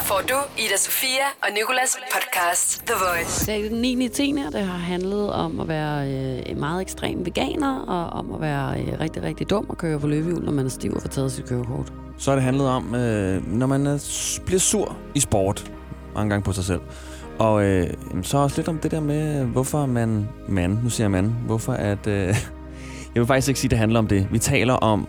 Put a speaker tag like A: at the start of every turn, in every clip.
A: Her får du Ida Sofia og Nikolas podcast The Voice.
B: Det er den 9. 10. og det har handlet om at være øh, meget ekstrem veganer, og om at være øh, rigtig, rigtig dum og køre på løbehjul, når man er stiv og får taget sit kørekort.
C: Så har det handlet om, øh, når man er, bliver sur i sport, mange gange på sig selv. Og øh, så også lidt om det der med, hvorfor man, man, nu siger jeg man, hvorfor at, øh, jeg vil faktisk ikke sige, at det handler om det. Vi taler om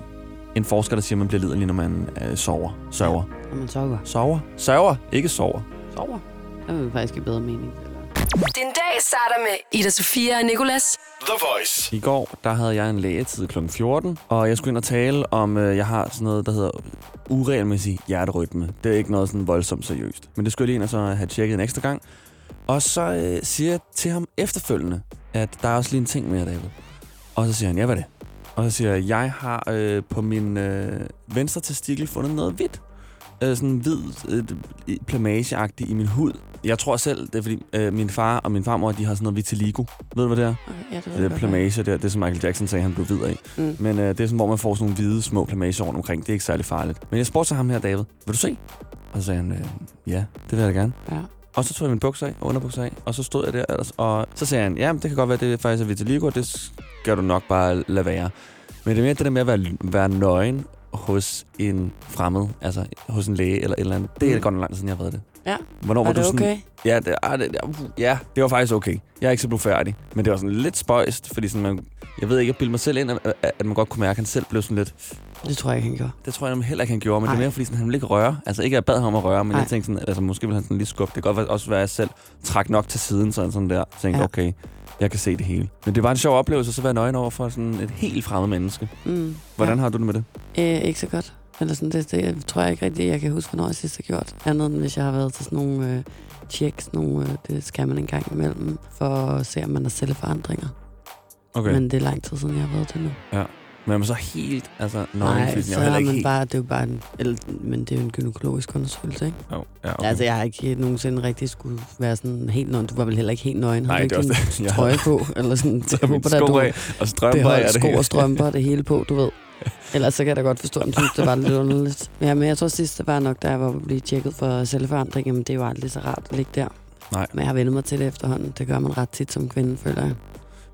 C: en forsker, der siger, at man bliver liderlig, når man øh, sover. Sørger.
B: Når man sover.
C: Sover? Sørger, ikke sover.
B: Sover? Det vil faktisk give bedre mening.
A: Din dag starter med Ida Sofia og Nikolas.
D: The Voice.
C: I går, der havde jeg en lægetid kl. 14, og jeg skulle ind og tale om, øh, jeg har sådan noget, der hedder uregelmæssig hjerterytme. Det er ikke noget sådan voldsomt seriøst. Men det skulle jeg lige ind og så have tjekket en ekstra gang. Og så øh, siger jeg til ham efterfølgende, at der er også lige en ting mere, David. Og så siger han, ja, hvad er det? Og så siger jeg, jeg har øh, på min øh, venstre testikel fundet noget hvidt. Øh, sådan hvid, øh, plamageagtigt i min hud. Jeg tror selv, det er fordi øh, min far og min farmor, de har sådan noget vitiligo. Ved du, hvad det er?
B: Okay, ja, det, ved
C: Det er
B: godt,
C: plamage der, det som Michael Jackson sagde, han blev hvid af.
B: Mm.
C: Men øh, det er sådan, hvor man får sådan nogle hvide, små plamager rundt omkring. Det er ikke særlig farligt. Men jeg spurgte så ham her, David, vil du se? Og så sagde han, øh, ja, det vil jeg da gerne.
B: Ja.
C: Og så tog jeg min bukser af, og underbukser af, og så stod jeg der ellers, og så sagde han, ja, det kan godt være, det faktisk er vitiligo, det skal du nok bare lade være. Men det er mere det der med at være, være nøgen hos en fremmed, altså hos en læge eller et eller andet. Det er
B: Mm.
C: godt nok lang tid siden, jeg har været det.
B: Ja.
C: Hvornår
B: Var
C: var, du
B: det
C: sådan,
B: okay?
C: Ja, det, ah, det, ja, det var faktisk okay. Jeg er ikke så blevet færdig. Men det var sådan lidt spøjst, fordi sådan, man, jeg ved ikke, jeg bildte mig selv ind, at, at man godt kunne mærke, at han selv blev sådan lidt...
B: Det tror jeg ikke, han gjorde.
C: Det tror jeg nemlig heller ikke, han gjorde, men
B: Ej.
C: det er mere, fordi sådan, han ville ikke røre. Altså ikke, at jeg bad ham om at røre, men
B: Ej.
C: jeg tænkte sådan, altså måske ville han sådan lige skubbe. Det kan godt også være, at jeg selv trak nok til siden, sådan, sådan der. Jeg tænkte,
B: ja.
C: okay, jeg kan se det hele. Men det var en sjov oplevelse, så være nøgen over for sådan et helt fremmed menneske.
B: Mm.
C: Hvordan
B: ja.
C: har du det med det?
B: Øh, ikke så godt. Eller sådan, det, det tror jeg ikke rigtigt, jeg kan huske, hvornår jeg sidst har gjort. Andet end hvis jeg har været til sådan nogle øh, checks, nogle, øh, det skal man en gang imellem, for at se, om man har celleforandringer.
C: Okay.
B: Men det er lang tid siden, jeg har været til nu.
C: Men er man så helt, altså?
B: Nej, så
C: er
B: man
C: helt...
B: bare, det er jo bare en, eller, men det er jo en gynækologisk undersøgelse, ikke?
C: Jo, ja,
B: Okay. Altså, jeg har ikke nogensinde rigtig skulle være sådan helt nøgen. Du var vel heller ikke helt nøgen.
C: Nej, det er
B: ikke
C: det. Jeg
B: trøje på, eller sådan.
C: Så
B: Jeg håber,
C: sko
B: du
C: af, og strømper af det
B: sko
C: hele.
B: og strømper det hele på, du ved. Ellers så kan jeg da godt forstå, at synes, det var lidt underligt. Ja, men jeg tror sidst, det var nok, da jeg var blive tjekket for celleforandring. Jamen, det er jo aldrig så rart at ligge der.
C: Nej.
B: Men jeg har vendt mig til det efterhånden. Det gør man ret tit som kvinde, føler jeg.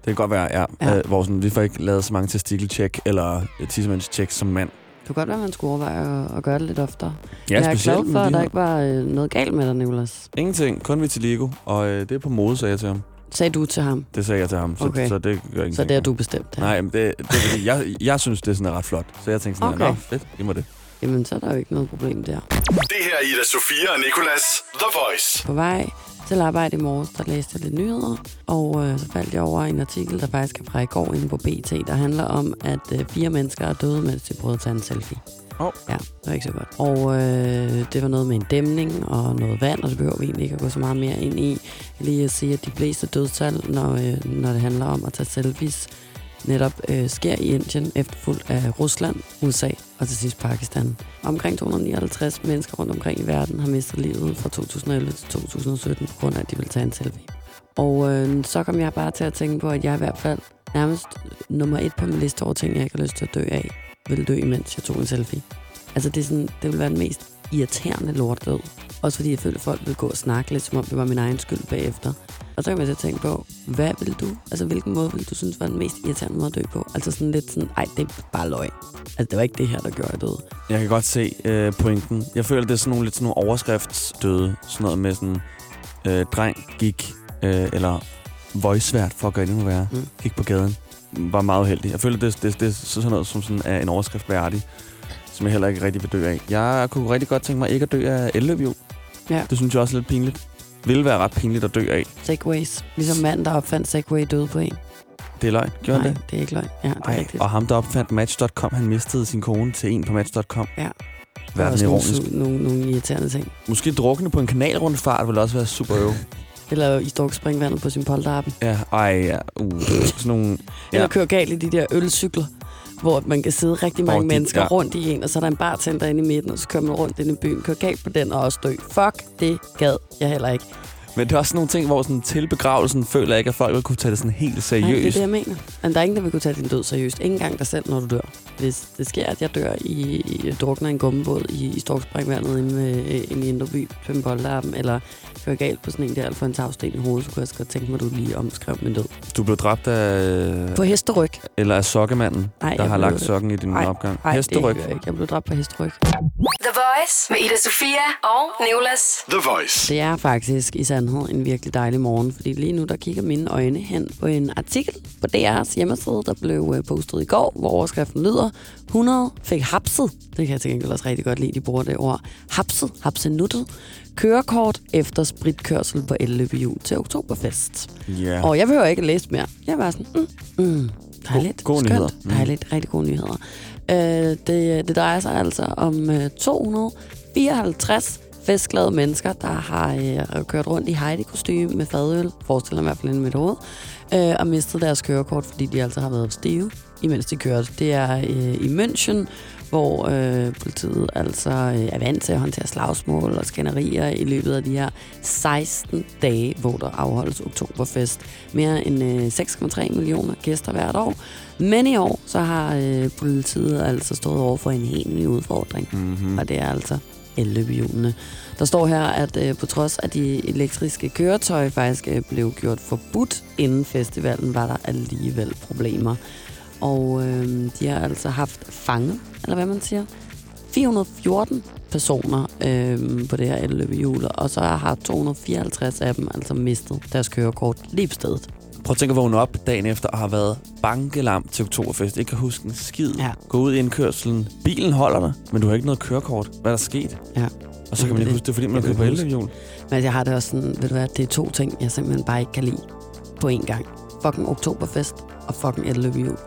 C: Det kan godt være, ja.
B: Ja.
C: Øh, hvor sådan, vi får ikke lavet så mange testikeltjek eller tissemandstjek som mand.
B: Det kunne godt være, at man skulle overveje at, at gøre det lidt oftere.
C: Ja,
B: jeg er
C: specielt
B: glad for, at der
C: her-
B: ikke var øh, noget galt med dig, Nicolas.
C: Ingenting, kun vitiligo, og øh, det er på mode, sagde jeg til ham.
B: Sagde du til ham.
C: Det sagde jeg til ham, så,
B: Okay.
C: så det gør ingenting.
B: Så det er du bestemt. Ja.
C: Nej, men det, det er fordi, jeg, jeg synes, det er sådan ret flot. Så jeg tænkte sådan,
B: Okay.
C: okay. nå, fedt, det må det.
B: Jamen, så er der jo ikke noget problem der.
D: Det her er Ida Sofia og Nikolas The Voice.
B: På vej til arbejde i morges, der læste jeg lidt nyheder, og øh, så faldt jeg over en artikel, der faktisk er fra i går inde på BT, der handler om, at øh, fire mennesker er døde, mens de prøvede at tage en selfie.
C: Åh.
B: Ja, det var ikke så godt. Og øh, det var noget med en dæmning og noget vand, og det behøver vi egentlig ikke at gå så meget mere ind i. Lige at sige, at de fleste dødstal, når, øh, når det handler om at tage selfies, netop øh, sker i Indien, efterfulgt af Rusland, USA og til sidst Pakistan. Omkring 259 mennesker rundt omkring i verden har mistet livet fra 2011 til 2017 på grund af, at de ville tage en selfie. Og øh, så kom jeg bare til at tænke på, at jeg i hvert fald nærmest nummer et på min liste over ting, jeg ikke har lyst til at dø af, vil dø, imens jeg tog en selfie. Altså det, er sådan, det vil være den mest irriterende lort død. Også fordi jeg følte, at folk ville gå og snakke lidt, som om det var min egen skyld bagefter. Og så kan man så tænke på, hvad vil du, altså hvilken måde vil du synes var den mest irriterende måde at dø på? Altså sådan lidt sådan, ej, det er bare løg. Altså det var ikke det her, der gjorde jeg død.
C: Jeg kan godt se øh, pointen. Jeg føler, det er sådan nogle, lidt sådan nogle overskriftsdøde. Sådan noget med sådan, øh, dreng gik, øh, eller voice-svært for at gøre det endnu værre.
B: Mm.
C: Gik på gaden. Var meget uheldig. Jeg føler, det, det, det er sådan noget, som sådan er en overskrift værdig, som jeg heller ikke rigtig vil dø af. Jeg kunne rigtig godt tænke mig ikke at dø af elløbhjul.
B: Ja.
C: Det synes jeg også er lidt pinligt. Ville være ret pinligt at dø af.
B: Segways. Ligesom manden, der opfandt Segway døde på en.
C: Det er løgn. Gjorde
B: Nej,
C: det?
B: det er ikke løgn. Ja, det er
C: Ej,
B: rigtigt.
C: og ham, der opfandt Match.com, han mistede sin kone til en på Match.com.
B: Ja.
C: Hvad er
B: nogle, nogle, nogle irriterende ting.
C: Måske drukne på en kanalrundfart ville også være super øv.
B: Eller i storkspringvandet på sin polterappen.
C: Ja, ej, ja. Uh, sådan nogle...
B: Ja. Eller køre galt i de der ølcykler, hvor man kan sidde rigtig mange
C: de-
B: mennesker
C: ja.
B: rundt i en, og så er der en bartender inde i midten, og så kører man rundt ind i byen, kører galt på den og også dø. Fuck, det gad jeg heller ikke.
C: Men det er også sådan nogle ting, hvor sådan, til begravelsen føler jeg ikke, at folk vil kunne tage det sådan helt
B: Nej, det er
C: seriøst.
B: det, jeg mener. Men der er ingen, der vil kunne tage din død seriøst. Ikke engang dig selv, når du dør. Hvis det sker, at jeg dør i, i drukner en gummibåd i, i Storkspringvandet inde, med, inde i Indre By, på en boldarm, eller kører galt på sådan en der, eller får en tagsten i hovedet, så kunne jeg godt tænke mig, at du lige omskrev min død.
C: Du blev dræbt af...
B: På hesteryg.
C: Eller af sokkemanden,
B: Nej,
C: der har lagt sokken i din
B: Nej,
C: opgang.
B: Nej, det jeg ikke. Jeg blev dræbt på hesteryg.
A: The Voice med Ida Sofia og Nicolas.
D: The Voice.
B: Det er faktisk i sandhed en virkelig dejlig morgen, fordi lige nu der kigger mine øjne hen på en artikel på DR's hjemmeside, der blev øh, postet i går, hvor overskriften lyder, 100 fik hapset, det kan jeg til gengæld også rigtig godt lide, de bruger det ord, hapset, hapsenuttet, kørekort efter spritkørsel på elløbehjul til oktoberfest.
C: Ja.
B: Og jeg behøver ikke at læse mere. Jeg var sådan, mm, mm, dejligt,
C: gode
B: skønt,
C: nyheder. Mm.
B: dejligt, rigtig gode nyheder. Øh, det, det drejer sig altså om øh, 254 festglade mennesker, der har øh, kørt rundt i Heidi-kostyme med fadøl, forestiller mig i hvert fald inde i mit hoved, øh, og mistet deres kørekort, fordi de altså har været stive, imens de kørte. Det er øh, i München, hvor øh, politiet altså øh, er vant til at håndtere slagsmål og skænderier i løbet af de her 16 dage, hvor der afholdes oktoberfest. Mere end øh, 6,3 millioner gæster hvert år. Men i år, så har øh, politiet altså stået over for en helt ny udfordring.
C: Mm-hmm.
B: Og det er altså elløbehjulene. Der står her, at øh, på trods af de elektriske køretøjer faktisk øh, blev gjort forbudt inden festivalen, var der alligevel problemer. Og øh, de har altså haft fanget, eller hvad man siger, 414 personer øh, på det her elløbehjul, og så har 254 af dem altså mistet deres kørekort lige på stedet.
C: Prøv at tænke at vågne op dagen efter og har været bankelam til oktoberfest. Ikke kan huske en skid.
B: Ja.
C: Gå ud i indkørselen. Bilen holder dig, men du har ikke noget kørekort. Hvad er der sket?
B: Ja.
C: Og så kan man ikke huske det, fordi man kører på elløbehjul.
B: Men jeg har det også sådan, ved du hvad, det er to ting, jeg simpelthen bare ikke kan lide på én gang. Fucking oktoberfest og fucking elløbehjul.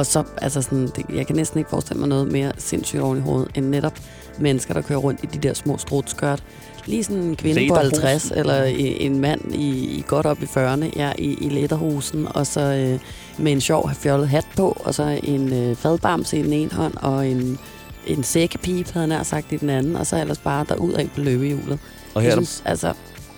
B: Og så, altså sådan, det, jeg kan næsten ikke forestille mig noget mere sindssygt oven i hovedet, end netop mennesker, der kører rundt i de der små strutskørt. Lige sådan en kvinde på
C: Lederhosen.
B: 50, eller en mand i, i godt op i 40'erne, ja, i, i læderhusen, og så øh, med en sjov fjollet hat på, og så en øh, fadbamse i den ene hånd, og en, en sækkepip, havde nær sagt, i den anden, og så ellers bare derud af på løbehjulet.
C: Og her
B: jeg synes, altså,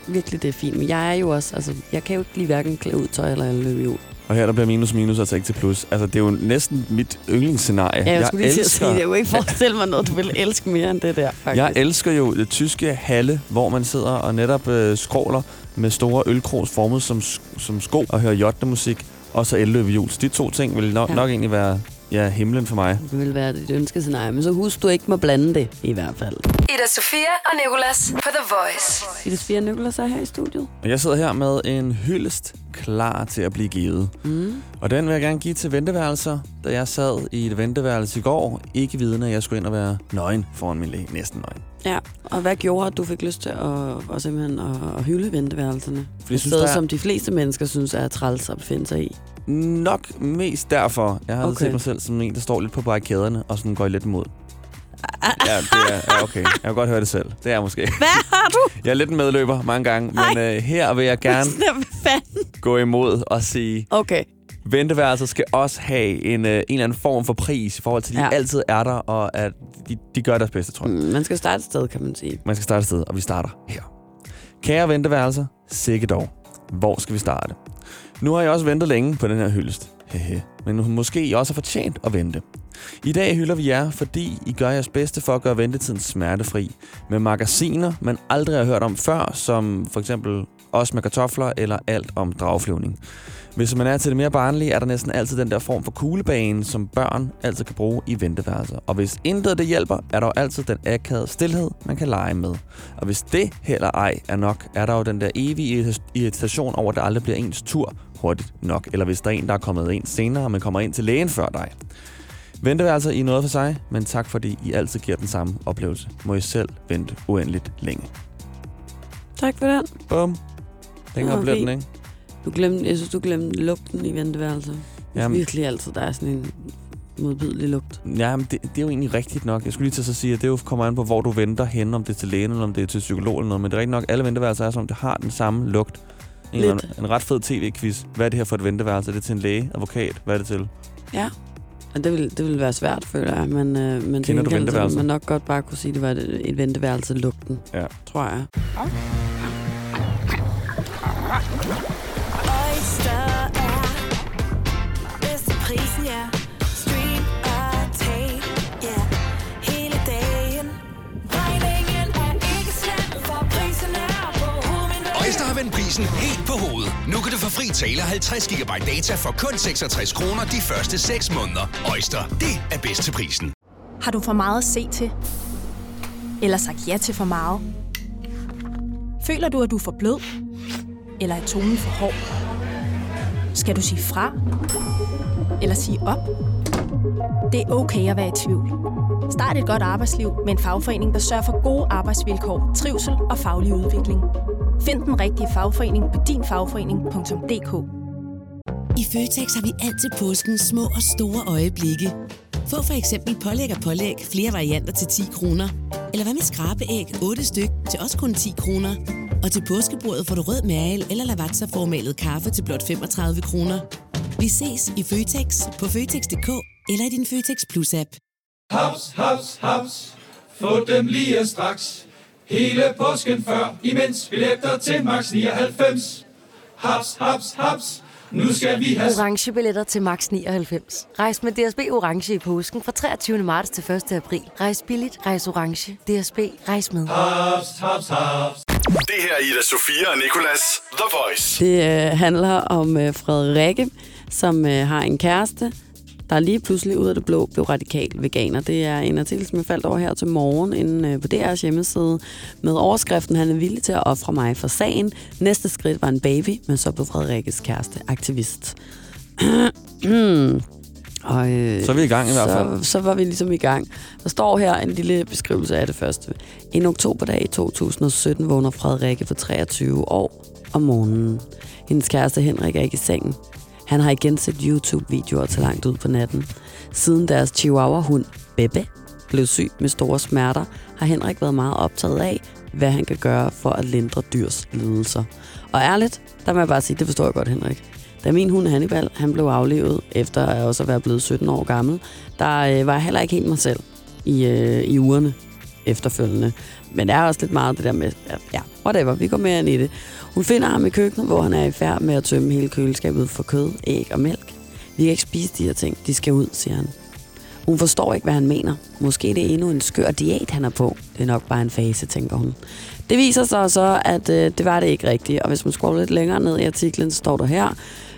B: virkelig det er fint. Men jeg er jo også, altså, jeg kan jo ikke lige hverken klæde ud tøj eller løbehjul.
C: Og her der bliver minus minus altså ikke til plus. Altså, det er jo næsten mit yndlingsscenarie.
B: Ja, jeg, skulle lige at sige, det. jeg kunne ikke forestille mig noget, du vil elske mere end det der, faktisk.
C: Jeg elsker jo det tyske halle, hvor man sidder og netop øh, skråler med store ølkros formet som, som sko og hører jottemusik, og så elløbehjul. De to ting vil nok,
B: ja.
C: nok egentlig være ja, himlen for mig.
B: Det vil være dit ønskescenarie, men så husk, du ikke må blande det, i hvert fald.
A: Ida Sofia og Nicolas på The Voice.
B: Ida Sofia Nicolas er her i studiet.
C: Og jeg sidder her med en hyldest klar til at blive givet.
B: Mm.
C: Og den vil jeg gerne give til venteværelser, da jeg sad i et venteværelse i går, ikke vidende, at jeg skulle ind og være nøgen foran min læge. Næsten nøgen.
B: Ja, og hvad gjorde, at du fik lyst til at, at simpelthen at, at hylde venteværelserne?
C: Fordi jeg synes,
B: sted,
C: er
B: som de fleste mennesker synes er træls at befinde sig i.
C: nok mest derfor. Jeg har
B: Okay.
C: set mig selv som en, der står lidt på barrikaderne og sådan går lidt imod. Ja, det er ja, okay. Jeg kan godt høre det selv. Det er jeg måske.
B: Hvad har du?
C: Jeg er lidt en medløber mange gange, men øh, her vil jeg gerne gå imod og sige,
B: Okay.
C: Venteværelser skal også have en, øh, en eller anden form for pris i forhold til, at de
B: Ja.
C: altid er der, og at de, de gør deres bedste, tror jeg.
B: Mm, Man skal starte et sted, kan man sige.
C: Man skal starte et sted, og vi starter her. Kære venteværelser, sikke dog. Hvor skal vi starte? Nu har jeg også ventet længe på den her hyldest. Hehe. Men måske I også har fortjent at vente. I dag hylder vi jer, fordi I gør jeres bedste for at gøre ventetiden smertefri. Med magasiner, man aldrig har hørt om før, som for eksempel Os med kartofler eller Alt om dragflyvning. Hvis man er til det mere barnlige, er der næsten altid den der form for kuglebane, som børn altid kan bruge i venteværelser. Og hvis intet det hjælper, er der jo altid den akavede stillhed, man kan lege med. Og hvis det heller ej er nok, er der jo den der evige irri- irritation over, at det aldrig bliver ens tur hurtigt nok. Eller hvis der er en, der er kommet ind senere, men kommer ind til lægen før dig. Venteværelser i noget for sig, men tak fordi I altid giver den samme oplevelse. Må I selv vente uendeligt længe.
B: Tak for den.
C: Bum. Længere
B: Nå,
C: bliver den, ikke?
B: Du glemte, jeg synes, du glemte lugten i venteværelset. Jamen. Virkelig altid, der er sådan en modbydelig lugt.
C: Ja, men det, det er jo egentlig rigtigt nok. Jeg skulle lige til at sige, at det jo kommer an på, hvor du venter hen, om det er til lægen, eller om det er til psykolog eller noget. Men det er rigtigt nok, alle venteværelser er sådan, det har den samme lugt. En,
B: Lidt.
C: anden- en ret fed tv-quiz. Hvad er det her for et venteværelse? Er det til en læge, advokat? Hvad er det til?
B: Ja. Og det vil, det vil være svært, føler jeg. Men, øh, men
C: Kender du
B: gengæld, man nok godt bare kunne sige, at det var et, et venteværelse lugten.
C: Ja.
B: Tror jeg.
E: Oyster hovedet.
F: Har vendt prisen helt på hovedet. Nu kan du få fri tale 50 GB data for kun 66 kroner de første 6 måneder. Øjster, det er bedst til prisen.
G: Har du for meget at se til? Eller sagt ja til for meget? Føler du, at du er for blød? Eller er tonen for hård? Skal du sige fra? Eller sige op? Det er okay at være i tvivl. Start et godt arbejdsliv med en fagforening, der sørger for gode arbejdsvilkår, trivsel og faglig udvikling. Find den rigtige fagforening på dinfagforening.dk
H: I Føtex har vi altid påskens små og store øjeblikke. Få for eksempel pålæg og pålæg flere varianter til 10 kroner. Eller hvad med skrabeæg 8 styk til også kun 10 kroner. Og til påskebordet får du rød mal eller lavatserformalet kaffe til blot 35 kroner. Vi ses i Føtex på Føtex.dk eller i din Føtex Plus-app.
I: Haps, haps, haps. Få dem lige straks. Hele påsken før, imens billetter til max 99. Haps, haps, haps. Nu skal vi have...
J: Orange billetter til max 99. Rejs med DSB Orange i påsken fra 23. marts til 1. april. Rejs billigt, rejs orange. DSB, rejs med.
I: Haps, haps, haps.
D: Det her er Ida Sofia og Nicolas The Voice.
B: Det øh, handler om øh, Frederikke, som øh, har en kæreste, der lige pludselig ud af det blå blev radikal veganer. Det er en artikel, som jeg faldt over her til morgen inde øh, på DR's hjemmeside med overskriften, han er villig til at ofre mig for sagen. Næste skridt var en baby, men så blev Frederikkes kæreste aktivist. Og, øh,
C: Så er vi i gang i hvert fald.
B: Så, så var vi ligesom i gang. Der står her en lille beskrivelse af det første. En oktoberdag i 2017 vågner Frederikke for 23 år om morgenen. Hendes kæreste Henrik er ikke i sengen. Han har igen set YouTube-videoer til langt ud på natten. Siden deres chihuahua-hund, Bebe, blev syg med store smerter, har Henrik været meget optaget af, hvad han kan gøre for at lindre dyrs lidelser. Og ærligt, der må jeg bare sige, det forstår jeg godt, Henrik. Da min hund Hannibal han blev aflevet, efter at også være blevet 17 år gammel, der øh, var jeg heller ikke helt mig selv i, øh, i ugerne efterfølgende. Men det er også lidt meget det der med, at ja, whatever, vi går mere ind i det. Hun finder ham i køkkenet, hvor han er i færd med at tømme hele køleskabet for kød, æg og mælk. Vi kan ikke spise de her ting, de skal ud, siger han. Hun forstår ikke, hvad han mener. Måske det er endnu en skør diæt, han er på. Det er nok bare en fase, tænker hun. Det viser sig så, at øh, det var det ikke rigtigt. Og hvis man scroller lidt længere ned i artiklen, så står der her.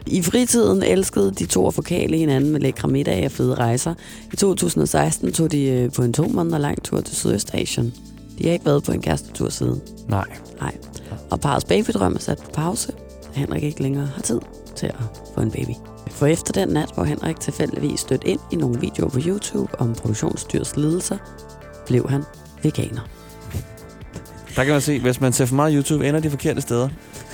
B: I fritiden elskede de to at forkæle hinanden med lækre middage og fede rejser. I 2016 tog de øh, på en to måneder lang tur til Sydøstasien. De har ikke været på en kærestetur siden.
C: Nej.
B: Nej. Og parets babydrøm er sat på pause. Henrik ikke længere har tid til at få en baby. For efter den nat, hvor Henrik tilfældigvis stødt ind i nogle videoer på YouTube om produktionsdyrs lidelser, blev han veganer.
C: Der kan man se, hvis man ser for meget YouTube, ender de forkerte steder.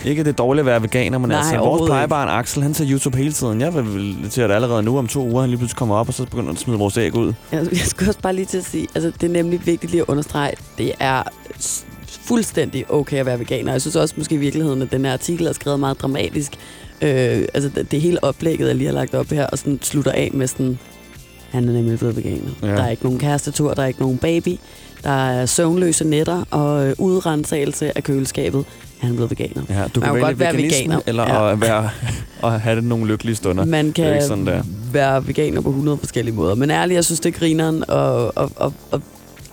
C: Ikke det dårligt at være veganer, men
B: Nej,
C: altså, vores plejebarn Axel, han ser YouTube hele tiden. Jeg vil til at allerede nu om to uger, han lige pludselig kommer op, og så begynder han at smide vores æg ud.
B: Jeg, jeg skulle også bare lige til at sige, altså det er nemlig vigtigt lige at understrege, det er fuldstændig okay at være veganer. Jeg synes også måske i virkeligheden, at den her artikel er skrevet meget dramatisk. Øh, altså det, det hele oplægget, jeg lige har lagt op her, og sådan slutter af med sådan, han er nemlig blevet veganer.
C: Ja.
B: Der er ikke nogen kærestetur, der er ikke nogen baby, der er søvnløse nætter og øh, udrensagelse af køleskabet. Han er blevet veganer.
C: Ja, du
B: Man
C: kan
B: kan godt være veganer.
C: eller
B: Ja.
C: at, være, at have nogle lykkelige stunder.
B: Man
C: Det er
B: kan
C: ikke sådan, der.
B: være veganer på 100 forskellige måder. Men ærligt, jeg synes, det er grineren, og, og, og, og,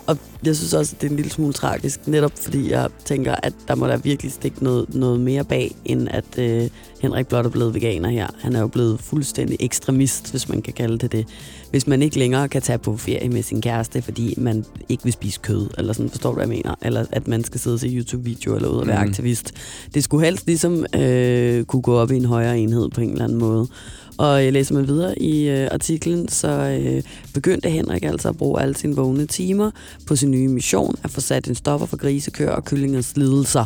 B: og jeg synes også, at det er en lille smule tragisk, netop fordi jeg tænker, at der må der virkelig stikke noget, noget mere bag, end at øh, Henrik blot er blevet veganer her. Han er jo blevet fuldstændig ekstremist, hvis man kan kalde det det. Hvis man ikke længere kan tage på ferie med sin kæreste, fordi man ikke vil spise kød, eller sådan, forstår du, hvad jeg mener? Eller at man skal sidde og se YouTube-video eller ud og være mm. aktivist. Det skulle helst ligesom øh, kunne gå op i en højere enhed på en eller anden måde. Og jeg læser man videre i øh, artiklen, så øh, begyndte Henrik altså at bruge alle sine vågne timer på sin nye mission at få sat en stopper for grisekør og kyllingers lidelser,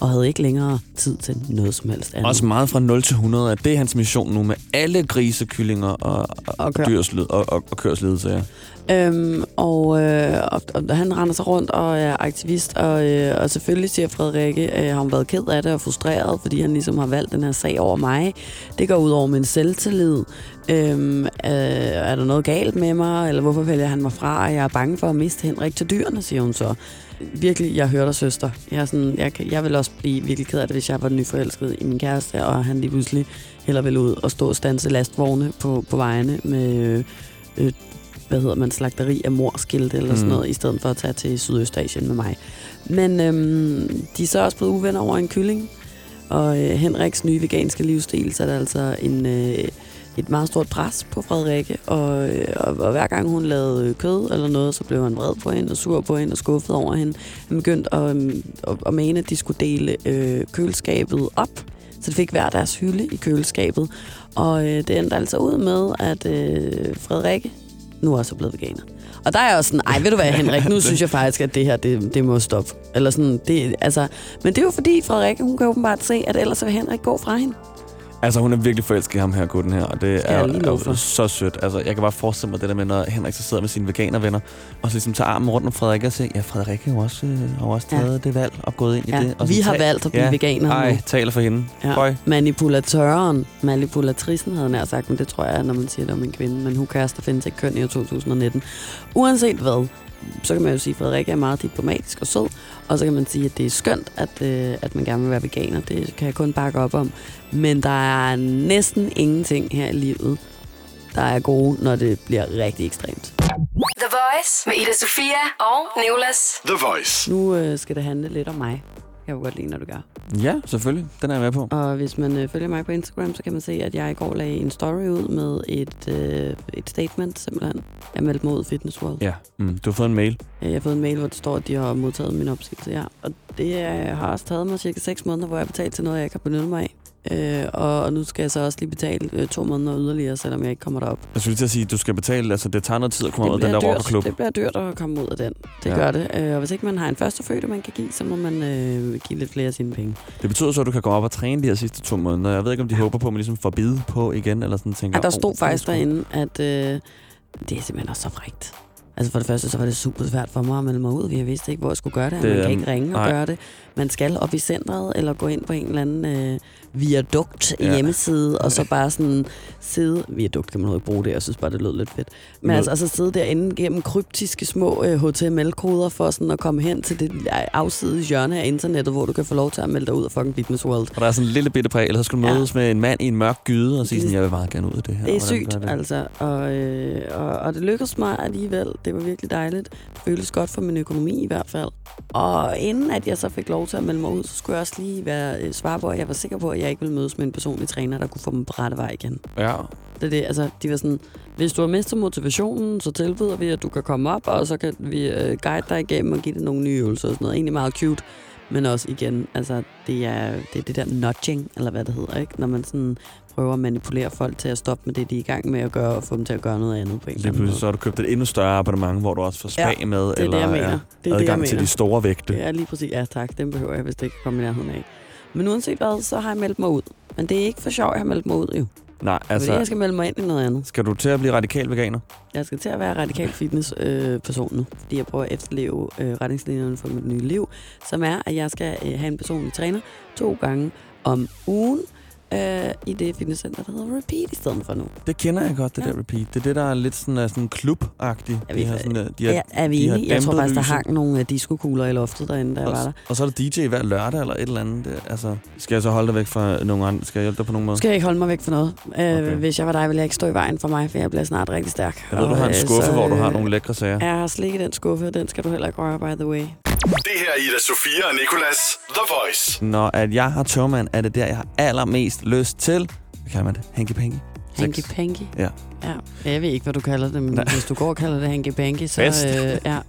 B: og havde ikke længere tid til noget som helst andet.
C: Også meget fra 0 til 100, at det er hans mission nu med alle grise, kyllinger og, og,
B: Og
C: og, dyrs og, og, og kørs lidelse. Ja.
B: Øhm, og, øh, og, og han render sig rundt og er aktivist, og, øh, og selvfølgelig siger Frederikke, øh, har hun været ked af det og frustreret, fordi han ligesom har valgt den her sag over mig. Det går ud over min selvtillid. Øhm, øh, er der noget galt med mig, eller hvorfor vælger han mig fra? Jeg er bange for at miste Henrik til dyrene, siger hun så. Virkelig, jeg hører dig, søster. Jeg, er sådan, jeg, jeg vil også blive virkelig ked af det, hvis jeg var nyforelsket i min kæreste, og han lige pludselig heller vil ud og stå og stanse lastvogne på, på vejene med, øh, øh, hvad hedder man, slagteri af morskilte eller sådan
C: Mm.
B: noget, i stedet for at tage til Sydøstasien med mig. Men øhm, de er så også blevet uvenner over en kylling, og øh, Henriks nye veganske livsstil satte altså en, øh, et meget stort pres på Frederikke, og, øh, og, og hver gang hun lavede kød eller noget, så blev han vred på hende og sur på hende og skuffet over hende. Han begyndte at, øhm, at, at mene, at de skulle dele øh, køleskabet op, så de fik hver deres hylde i køleskabet. Og øh, det endte altså ud med, at øh, Frederikke nu også er blevet veganer. Og der er jeg også sådan, ej, ved du hvad, Henrik, nu synes jeg faktisk, at det her, det, det må stoppe. Eller sådan, det, altså, men det er jo fordi, Frederikke, hun kan åbenbart se, at ellers vil Henrik gå fra hende.
C: Altså, hun er virkelig forelsket i ham her, gutten her, og det
B: Skal
C: er, er jo så sødt. Altså, jeg kan bare forestille mig det der med, når Henrik så sidder med sine veganervenner, og så ligesom tager armen rundt om Frederik og siger, ja, Frederik har jo også, øh, har også
B: Ja.
C: taget det valg og gået ind
B: Ja,
C: i det. Og
B: vi har
C: tag-
B: valgt at blive
C: ja,
B: veganere
C: Ej,
B: nu.
C: taler for hende.
B: Ja.
C: Føj.
B: Manipulatøren, manipulatrissen havde nær sagt, men det tror jeg, når man siger det om en kvinde. Men hun kærester findes ikke køn i år 2019. Uanset hvad, så kan man jo sige, at Frederik er meget diplomatisk og sød. Og så kan man sige, at det er skønt, at, øh, at man gerne vil være veganer. Det kan jeg kun bakke op om. Men der er næsten ingenting her i livet, der er gode, når det bliver rigtig ekstremt.
A: The Voice med Ida Sofia og Nicolas.
D: The Voice.
B: Nu øh, skal det handle lidt om mig. Jeg kan godt lide, når du gør.
C: Ja, selvfølgelig. Den er jeg med på.
B: Og hvis man øh, følger mig på Instagram, så kan man se, at jeg i går lagde en story ud med et, øh, et statement, simpelthen. Jeg meldte mig ud af Fitness World.
C: Ja, mm, du har fået en mail.
B: Jeg har fået en mail, hvor det står, at de har modtaget min opsigelse, ja. Og det øh, har også taget mig cirka 6 måneder, hvor jeg har betalt til noget, jeg ikke har benyttet mig af. Øh, og, og nu skal jeg så også lige betale øh, to måneder yderligere, selvom jeg ikke kommer derop.
C: Jeg skulle lige til at sige, at du skal betale, altså det tager noget tid at komme ud af den der rockerklub.
B: det bliver dyrt at komme ud af den. Det
C: Ja.
B: ja. gør det. Øh, og hvis ikke man har en førstefødte, man kan give, så må man øh, give lidt flere af sine penge.
C: Det betyder så, at du kan gå op og træne de her sidste to måneder. Jeg ved ikke, om de håber på, at man ligesom får bid på igen, eller sådan tænker.
B: Ja, der
C: "Åh,
B: stod
C: det
B: faktisk
C: tror jeg."
B: derinde, at øh, det er simpelthen også så frægt. Altså for det første, så var det super svært for mig at melde mig ud. Jeg vidste ikke, hvor jeg skulle gøre det.
C: Det
B: man kan ikke ringe og
C: nej.
B: gøre det. Man skal op i centret, eller gå ind på en eller anden øh, viadukt
C: Ja.
B: hjemmeside, og så bare sådan sidde... Viadukt kan man jo ikke bruge det, jeg synes bare, det lød lidt fedt. Men
C: Lød-
B: altså, altså sidde derinde gennem kryptiske små øh, HTML-koder for sådan at komme hen til det afsides hjørne af internettet, hvor du kan få lov til at melde dig ud af fucking Fitness World.
C: Og der er sådan en lille bitte præg, eller så skal du
B: Ja.
C: mødes med en mand i en mørk gyde og sige sådan, jeg vil meget gerne ud af det her.
B: Det er sygt,
C: det?
B: altså. Og, øh, og, og det lykkedes mig alligevel. Det var virkelig dejligt. Det føltes godt for min økonomi i hvert fald. Og inden at jeg så fik lov til at melde mig ud, så skulle jeg også lige være øh, svare på, at jeg var sikker på, at jeg ikke ville mødes med en personlig træner, der kunne få mig på rette vej igen.
C: Ja,
B: Det er det, altså, de var sådan, hvis du har mistet motivationen, så tilbyder vi, at du kan komme op, og så kan vi øh, guide dig igennem og give dig nogle nye øvelser og sådan noget. Egentlig meget cute, men også igen, altså, det er det, er det der nudging, eller hvad det hedder, ikke? Når man sådan prøver at manipulere folk til at stoppe med det, de er i gang med at gøre, og få dem til at gøre noget andet på en eller
C: lige
B: anden
C: pludselig
B: måde.
C: så har du købt et endnu større abonnement, hvor du også får spa
B: Ja,
C: med,
B: det er
C: eller
B: det, jeg mener.
C: ja,
B: Det er det, jeg
C: adgang til
B: mener.
C: de store vægte.
B: Er lige præcis, ja tak, den behøver jeg, hvis det ikke kommer i nærheden af. Men uanset hvad, så har jeg meldt mig ud. Men det er ikke for sjov, jeg har meldt mig ud, jo.
C: Nej,
B: Altså, fordi jeg skal melde mig ind i noget andet.
C: skal du til at blive radikal veganer?
B: Jeg skal til at være radikal fitness øh, person nu, fordi jeg prøver at efterleve øh, retningslinjerne for mit nye liv, som er, at jeg skal øh, have en personlig træner to gange om ugen øh, i det fitnesscenter, der hedder Repeat i stedet for nu.
C: Det kender jeg godt, det
B: Ja.
C: der repeat. Det er det, der er lidt sådan, er sådan klub-agtigt.
B: Er
C: De
B: vi-
C: har sådan, øh, de har,
B: Er, er vi
C: de har
B: enige? Jeg tror faktisk, der hang nogle øh, diskokugler i loftet derinde, da jeg var der.
C: Og, og så er der DJ hver lørdag eller et eller andet. Det, altså, skal jeg så holde dig væk fra nogen andre? Skal jeg hjælpe dig på nogen måde?
B: Skal jeg ikke holde mig væk for noget. Øh,
C: Okay.
B: Hvis jeg var dig, ville jeg ikke stå i vejen for mig, for jeg bliver snart rigtig stærk.
C: Jeg ved, du har en
B: Og, øh,
C: skuffe,
B: så,
C: hvor du har
B: øh,
C: nogle lækre sager.
B: Jeg har slik i den skuffe, og den skal du heller ikke røre, by the way.
D: Det her er Ida Sofia og Nicolas. The Voice.
C: Når at jeg har tørmand, er det der, jeg har allermest lyst til. Hvad kalder man det? Hanky panky?
B: Hanky panky.
C: Ja.
B: ja. Jeg ved ikke, hvad du kalder det, men
C: Nej.
B: hvis du går og kalder det hanky panky, så... Øh, ja.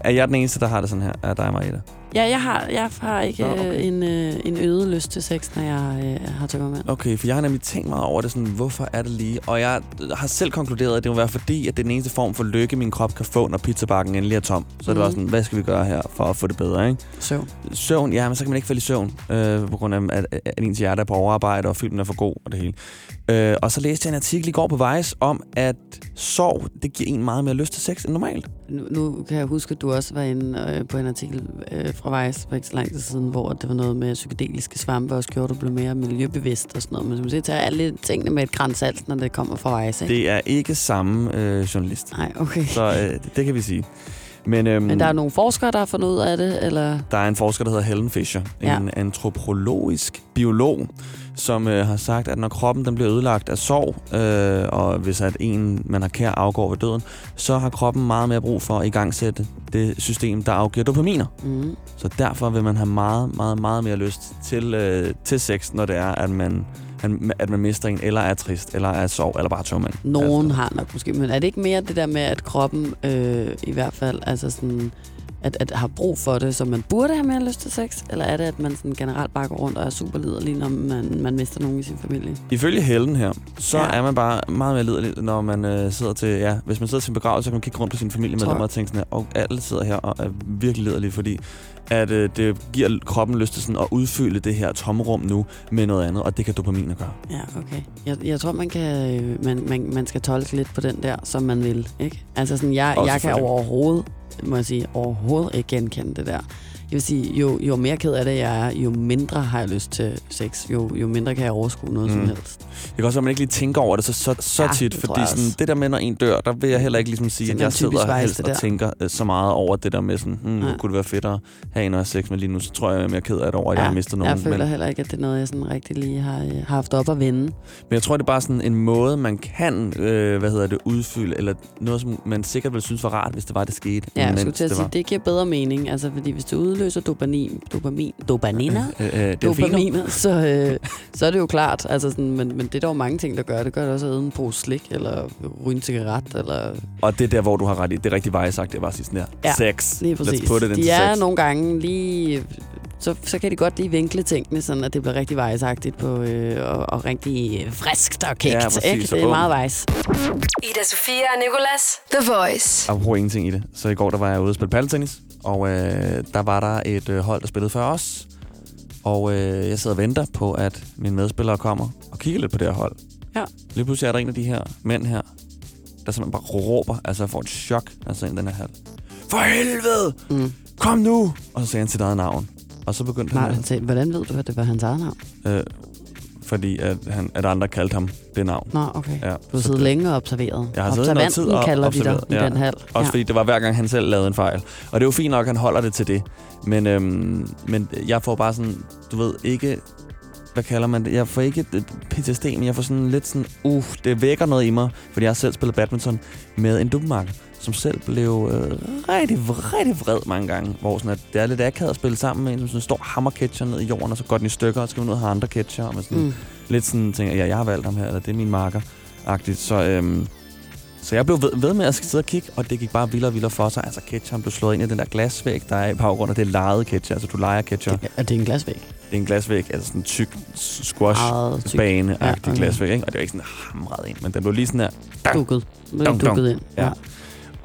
C: Er jeg den eneste, der har det sådan her? Er dig og mig, Ida?
B: Ja, jeg har, jeg har ikke
C: Nå, okay.
B: okay. en, øh, en øget lyst til sex, når jeg øh, har tømmermænd.
C: Okay, for jeg har nemlig tænkt meget over det, sådan, hvorfor er det lige? Og jeg har selv konkluderet, at det må være fordi, at det er den eneste form for lykke, min krop kan få, når pizzabakken endelig er tom. Så mm. det var
B: Mhm.
C: sådan, hvad skal vi gøre her for at få det bedre, ikke?
B: Søvn.
C: Søvn, ja, men så kan man ikke falde i søvn, øh, på grund af, at, at ens hjerte er på overarbejde, og filmen er for god og det hele. Øh, og så læste jeg en artikel i går på Vice om, at sov, det giver en meget mere lyst til sex end normalt.
B: Nu, nu kan jeg huske, at du også var inde øh, på en artikel øh, fra Vice for ikke så lang tid siden, hvor det var noget med psykedeliske svampe, og du blev mere miljøbevidst og sådan noget. Men du må se, tage alle tingene med et grænsalt, når det kommer fra Vice, ikke?
C: Det er ikke samme øh, journalist.
B: Nej, okay.
C: Så øh, det, kan vi sige. Men, øhm,
B: Men der er nogle forskere, der har fundet ud af det, eller...
C: Der er en forsker, der hedder Helen Fisher,
B: Ja.
C: en antropologisk biolog, som øh, har sagt, at når kroppen den bliver ødelagt af sorg, øh, og hvis at en, man har kær, afgår ved døden, så har kroppen meget mere brug for at igangsætte det system, der afgiver dopaminer.
B: Mm.
C: Så derfor vil man have meget, meget, meget mere lyst til, øh, til sex, når det er, at man, at man mister en, eller er trist, eller er sorg, eller bare tømmermand.
B: Nogen har nok måske, men er det ikke mere det der med, at kroppen øh, i hvert fald altså sådan, at, at har brug for det, så man burde have mere lyst til sex? Eller er det, at man sådan generelt bare går rundt og er super liderlig, når man, man mister nogen i sin familie?
C: Ifølge Helen her, så
B: Ja.
C: er man bare meget mere liderlig, når man øh, sidder til, ja, hvis man sidder til en begravelse, så kan man kigge rundt på sin familie med dem og tænke sådan her, og alle sidder her og er virkelig liderlige, fordi at øh, det giver kroppen lyst til sådan at udfylde det her tomrum nu med noget andet, og det kan dopamin at gøre.
B: Ja, okay. Jeg, jeg tror, man, kan, man, man, man skal tolke lidt på den der, som man vil. Ikke? Altså sådan, jeg,
C: Også
B: jeg kan overhovedet, må jeg sige, overhovedet ikke genkende det der. Jeg vil sige, jo, jo mere ked af det jeg er, jo mindre har jeg lyst til sex. Jo, jo mindre kan jeg overskue noget mm. Som helst.
C: Det kan også være, at man ikke lige tænker over det så, så, så
B: Ja,
C: tit, fordi sådan, det der med, når en dør, der vil jeg heller ikke ligesom sige, at jeg sidder helst og tænker øh, så meget over det der med sådan, hmm,
B: Nej.
C: kunne det være fedt at have en og sex med lige nu, så tror jeg, jeg er mere ked af det over, at jeg har mistet nogen.
B: jeg føler
C: men,
B: heller ikke, at det er noget, jeg sådan rigtig lige har, øh, har haft op at vende.
C: Men jeg tror, det er bare sådan en måde, man kan, øh, hvad hedder det, udfylde, eller noget, som man sikkert ville synes var rart, hvis det var, det skete.
B: Ja, jeg skulle til at
C: det
B: sige, det giver bedre mening. Altså, fordi hvis det udløser dopamin, dopamin, dopaminer,
C: Øh, øh, delfiner.
B: dopaminer, så, øh, så er det jo klart. Altså sådan, men, men det er der jo mange ting, der gør. Det gør det også at æde en pose slik, eller ryge en cigaret, eller...
C: Og det er der, hvor du har ret i. Det er rigtig veje sagt, det var sidst der.
B: Ja,
C: sex.
B: Lige præcis.
C: Let's put it into
B: De er
C: sex.
B: nogle gange lige... Så, så kan de godt lige vinkle tingene, sådan at det bliver rigtig vejsagtigt på, øh, og, og rigtig øh, friskt og kægt.
C: Ja, præcis,
B: ikke? Det er meget vejs.
A: Ida Sofia og Nicolas. The Voice.
C: Apropos ingenting i det. Så i går, der var jeg ude og spille paddeltennis, og øh, der var der et øh, hold, der spillede før os. Og øh, jeg sidder og venter på, at mine medspillere kommer og kigger lidt på det her hold.
B: Ja.
C: Lige pludselig er der en af de her mænd her, der simpelthen bare råber, altså jeg får et chok, ser ind i den her hal. For helvede!
B: Mm.
C: Kom nu! Og så sagde han sit eget navn. Og så begyndte
B: Nej,
C: han
B: sagde, hvordan ved du, at det var hans eget navn?
C: Øh, fordi at, han, at andre kaldte ham det navn.
B: Nå, okay.
C: Ja,
B: Du har siddet
C: det-
B: længe og observeret.
C: Jeg har siddet noget tid og
B: kalder de dig
C: observeret,
B: i
C: ja.
B: den hal.
C: Også fordi det var hver gang, han selv lavede en fejl. Og det er jo fint nok, at han holder det til det. Men, øhm, men jeg får bare sådan, du ved, ikke... Hvad kalder man det? Jeg får ikke PTSD, men jeg får sådan lidt sådan... Uh, det vækker noget i mig. Fordi jeg har selv spillet badminton med en dubbemarker, som selv blev øh, rigtig, rigtig vred mange gange. Hvor sådan, at det er lidt akavet at spille sammen med en, som sådan står hammerketcher ned i jorden, og så går den i stykker, og så skal man ud og have andre ketcher. Og man sådan,
B: Mm.
C: lidt sådan tænker, ja, jeg har valgt ham her, eller det er min marker. Agtigt. Så, øhm, så jeg blev ved, ved med at sidde og kigge, og det gik bare vildere og vildere for sig. Altså, ketchup blev slået ind i den der glasvæg, der er i baggrunden, og det er lejet ketchup. Altså, du leger ketchup.
B: Det er en glasvæg.
C: Det er en glasvæg, altså sådan en tyk
B: Meget
C: squash
B: tyk.
C: bane
B: Ja, okay.
C: glasvæg, ikke? Og det var ikke sådan hamret ind, men den blev lige sådan her. dang,
B: Dukket.
C: Dang.
B: dukket ind.
C: Ja.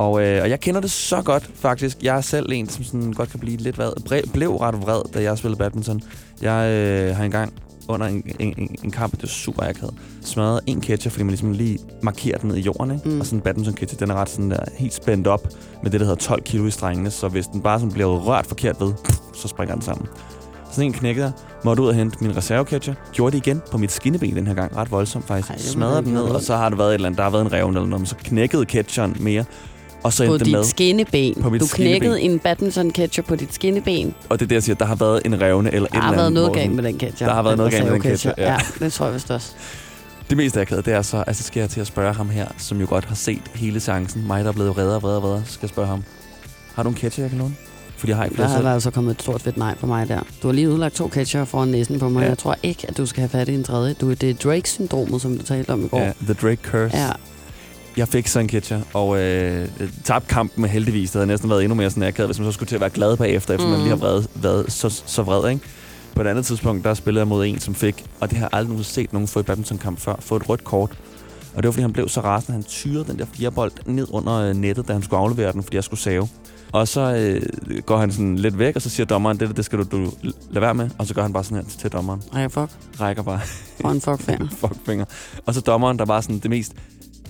C: Og, øh, og jeg kender det så godt, faktisk. Jeg er selv en, som sådan godt kan blive lidt vred. Blev ret vred, da jeg spillede badminton. Jeg øh, har engang under en, en, en, kamp, det var super akavet, smadret en ketcher, fordi man ligesom lige markerer den ned i jorden, ikke?
B: Mm.
C: Og sådan en badminton ketcher, den er ret sådan der, helt spændt op med det, der hedder 12 kilo i strengene, så hvis den bare sådan bliver rørt forkert ved, så springer den sammen. Sådan en knækkede måtte ud og hente min reserveketcher, gjorde det igen på mit skinneben den her gang, ret voldsomt faktisk.
B: Ej, det
C: Smadrede den ned, og så har der været et eller andet, der har været en revne eller noget, men så knækkede ketcheren mere, og så
B: På
C: det med,
B: dit skinneben.
C: På
B: du knækkede
C: skinneben.
B: en badminton ketchup på dit skinneben.
C: og det er det, jeg siger, der har været en revne eller
B: Der
C: eller
B: har
C: andet.
B: været noget galt med den ketchup.
C: Der har været noget galt med den ketchup, ja.
B: ja. det tror jeg vist også.
C: Det mest akavet, det er så, altså skal jeg til at spørge ham her, som jo godt har set hele chancen. Mig, der er blevet redder og redder og redder, skal jeg spørge ham. Har du en ketchup, jeg kan låne? Fordi jeg har ikke
B: Der har altså kommet et stort fedt nej på mig der. Du har lige udlagt to ketchup foran næsen på mig. Ja. Jeg tror ikke, at du skal have fat i en tredje. Du, det er Drake-syndromet, som du talte om i går.
C: Ja, The Drake Curse.
B: Ja.
C: Jeg fik så en catcher, og øh, tabte kampen med heldigvis. Det havde næsten været endnu mere sådan akavet, hvis man så skulle til at være glad bagefter, efter mm. man lige har vred, været så, så vred, ikke? På et andet tidspunkt, der spillede jeg mod en, som fik, og det har jeg aldrig nogensinde set nogen få i badmintonkamp før, få et rødt kort. Og det var, fordi han blev så rasende, han tyrede den der firebold ned under øh, nettet, da han skulle aflevere den, fordi jeg skulle save. Og så øh, går han sådan lidt væk, og så siger dommeren, det, det skal du, du lade være med. Og så gør han bare sådan her til dommeren.
B: Ej, fuck.
C: Rækker bare
B: Og en fuckfinger.
C: fuckfinger. Og så dommeren, der var sådan det mest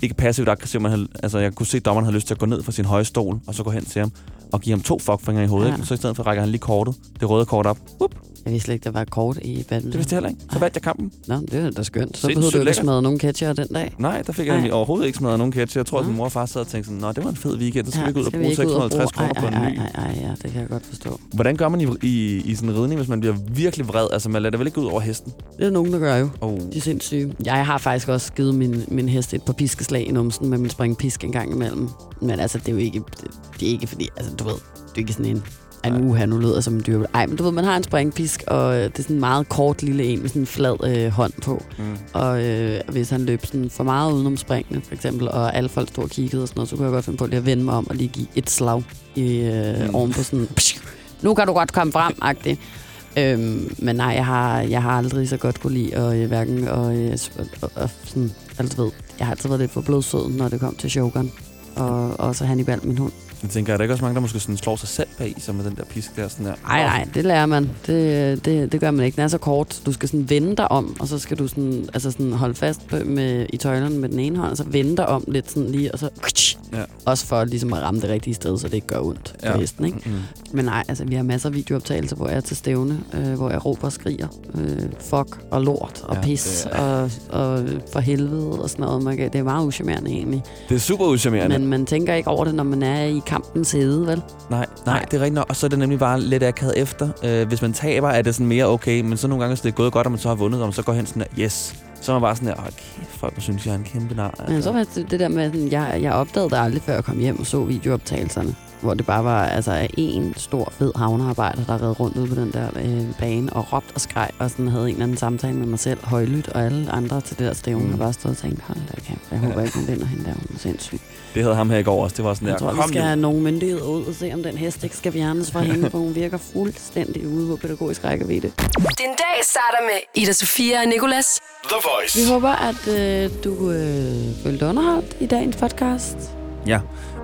C: ikke passivt aggressivt. Man havde, altså, jeg kunne se, at dommeren havde lyst til at gå ned fra sin høje stol, og så gå hen til ham og give ham to fuckfinger i hovedet.
B: Ja.
C: Så i stedet for rækker han lige kortet, det røde kort op. Whoop.
B: Jeg vidste slet ikke, der var kort i badminton.
C: Det vidste jeg heller ikke. Så vandt jeg kampen.
B: Nå, det er da skønt. Så behøver du ikke smadre nogen catcher den dag.
C: Nej, der fik jeg
B: Nej.
C: nemlig overhovedet ikke smadret nogen catch. Jeg tror, at min mor og far sad og tænkte sådan, Nå, det var en fed weekend. Så skal ja, vi ikke ud og bruge
B: ikke ud og
C: 650
B: bruge-
C: kroner på en ny.
B: ej, ej, ej, ja, det kan jeg godt forstå.
C: Hvordan gør man i, i, i sådan en ridning, hvis man bliver virkelig vred? Altså, man lader det vel ikke ud over hesten?
B: Det er nogen, der gør jo.
C: Oh.
B: De er sindssyge. Jeg har faktisk også givet min, min hest et par piskeslag i numsen med min springpisk en gang imellem. Men altså, det er jo ikke, det, det er ikke fordi, altså du ved, det er ikke sådan en, en uha, nu lyder jeg som en dyr. Ej, men du ved, man har en springpisk, og øh, det er sådan en meget kort lille en med sådan en flad øh, hånd på.
C: Mm.
B: Og øh, hvis han løb sådan for meget udenom springene, for eksempel, og alle folk stod og kiggede og sådan noget, så kunne jeg godt finde på lige at vende mig om og lige give et slag i, øh,
C: Mm.
B: oven på sådan, psh, nu kan du godt komme frem, agtigt. Øhm, men nej, jeg har, jeg har aldrig så godt kunne lide at øh, hverken og, øh, og, og sådan, altså ved, jeg har altid været lidt for blodsød, når det kom til Shogun. Og også Hannibal, min hund.
C: Jeg tænker, er der ikke også mange, der måske sådan slår sig selv bag sig med den der pisk der? Sådan der?
B: Nej, nej, det lærer man. Det, det, det gør man ikke. Den er så kort. Du skal sådan vende dig om, og så skal du sådan, altså sådan holde fast på, med, i tøjlerne med den ene hånd, og så vende dig om lidt sådan lige, og så...
C: Ja.
B: Også for ligesom at ramme det rigtige sted, så det ikke gør ondt
C: Ja.
B: hesten, ikke?
C: Mm.
B: Men nej, altså vi har masser af videooptagelser, hvor jeg er til stævne, øh, hvor jeg råber og skriger. Øh, fuck og lort og
C: Ja,
B: ja, pis
C: det
B: og, og for helvede og sådan noget. Man det er meget uschammerende egentlig.
C: Det er super uschammerende.
B: Men man tænker ikke over det, når man er i kampens hede, vel?
C: Nej, nej,
B: Nej.
C: det er rigtigt nok. Og så er det nemlig bare lidt akavet efter. Øh, hvis man taber, er det sådan mere okay, men så nogle gange, hvis det er gået godt, og man så har vundet, og man så går hen sådan der, yes. Så er man bare sådan der, åh, kæft, folk synes, jeg er en kæmpe nar. Altså.
B: Men så var det, det der med, at jeg, jeg opdagede det aldrig, før jeg kom hjem og så videooptagelserne. Hvor det bare var altså, en stor, fed havnearbejder, der red rundt ude på den der øh, bane og råbt og skreg, og sådan havde en eller anden samtale med mig selv, højlydt, og alle andre til det der stævne,
C: Mm.
B: og bare stod og tænkte, hold da kæft, jeg håber ikke, hun vinder hende der, hun er sindssyg.
C: Det havde ham her i går også. Det var sådan der,
B: Jeg tror, vi skal
C: nu.
B: have nogle myndigheder ud og se, om den hest ikke skal fjernes fra hende, for hun virker fuldstændig ude på pædagogisk rækkevidde.
A: Din dag starter med Ida Sofia og Nicolas.
D: The Voice.
B: Vi håber, at øh, du øh, følte underholdt i dagens podcast.
C: Ja,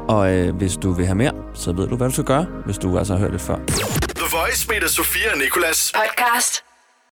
C: og øh, hvis du vil have mere, så ved du, hvad du skal gøre, hvis du altså har hørt det før.
D: The Voice med Sofia og Nicolas.
A: Podcast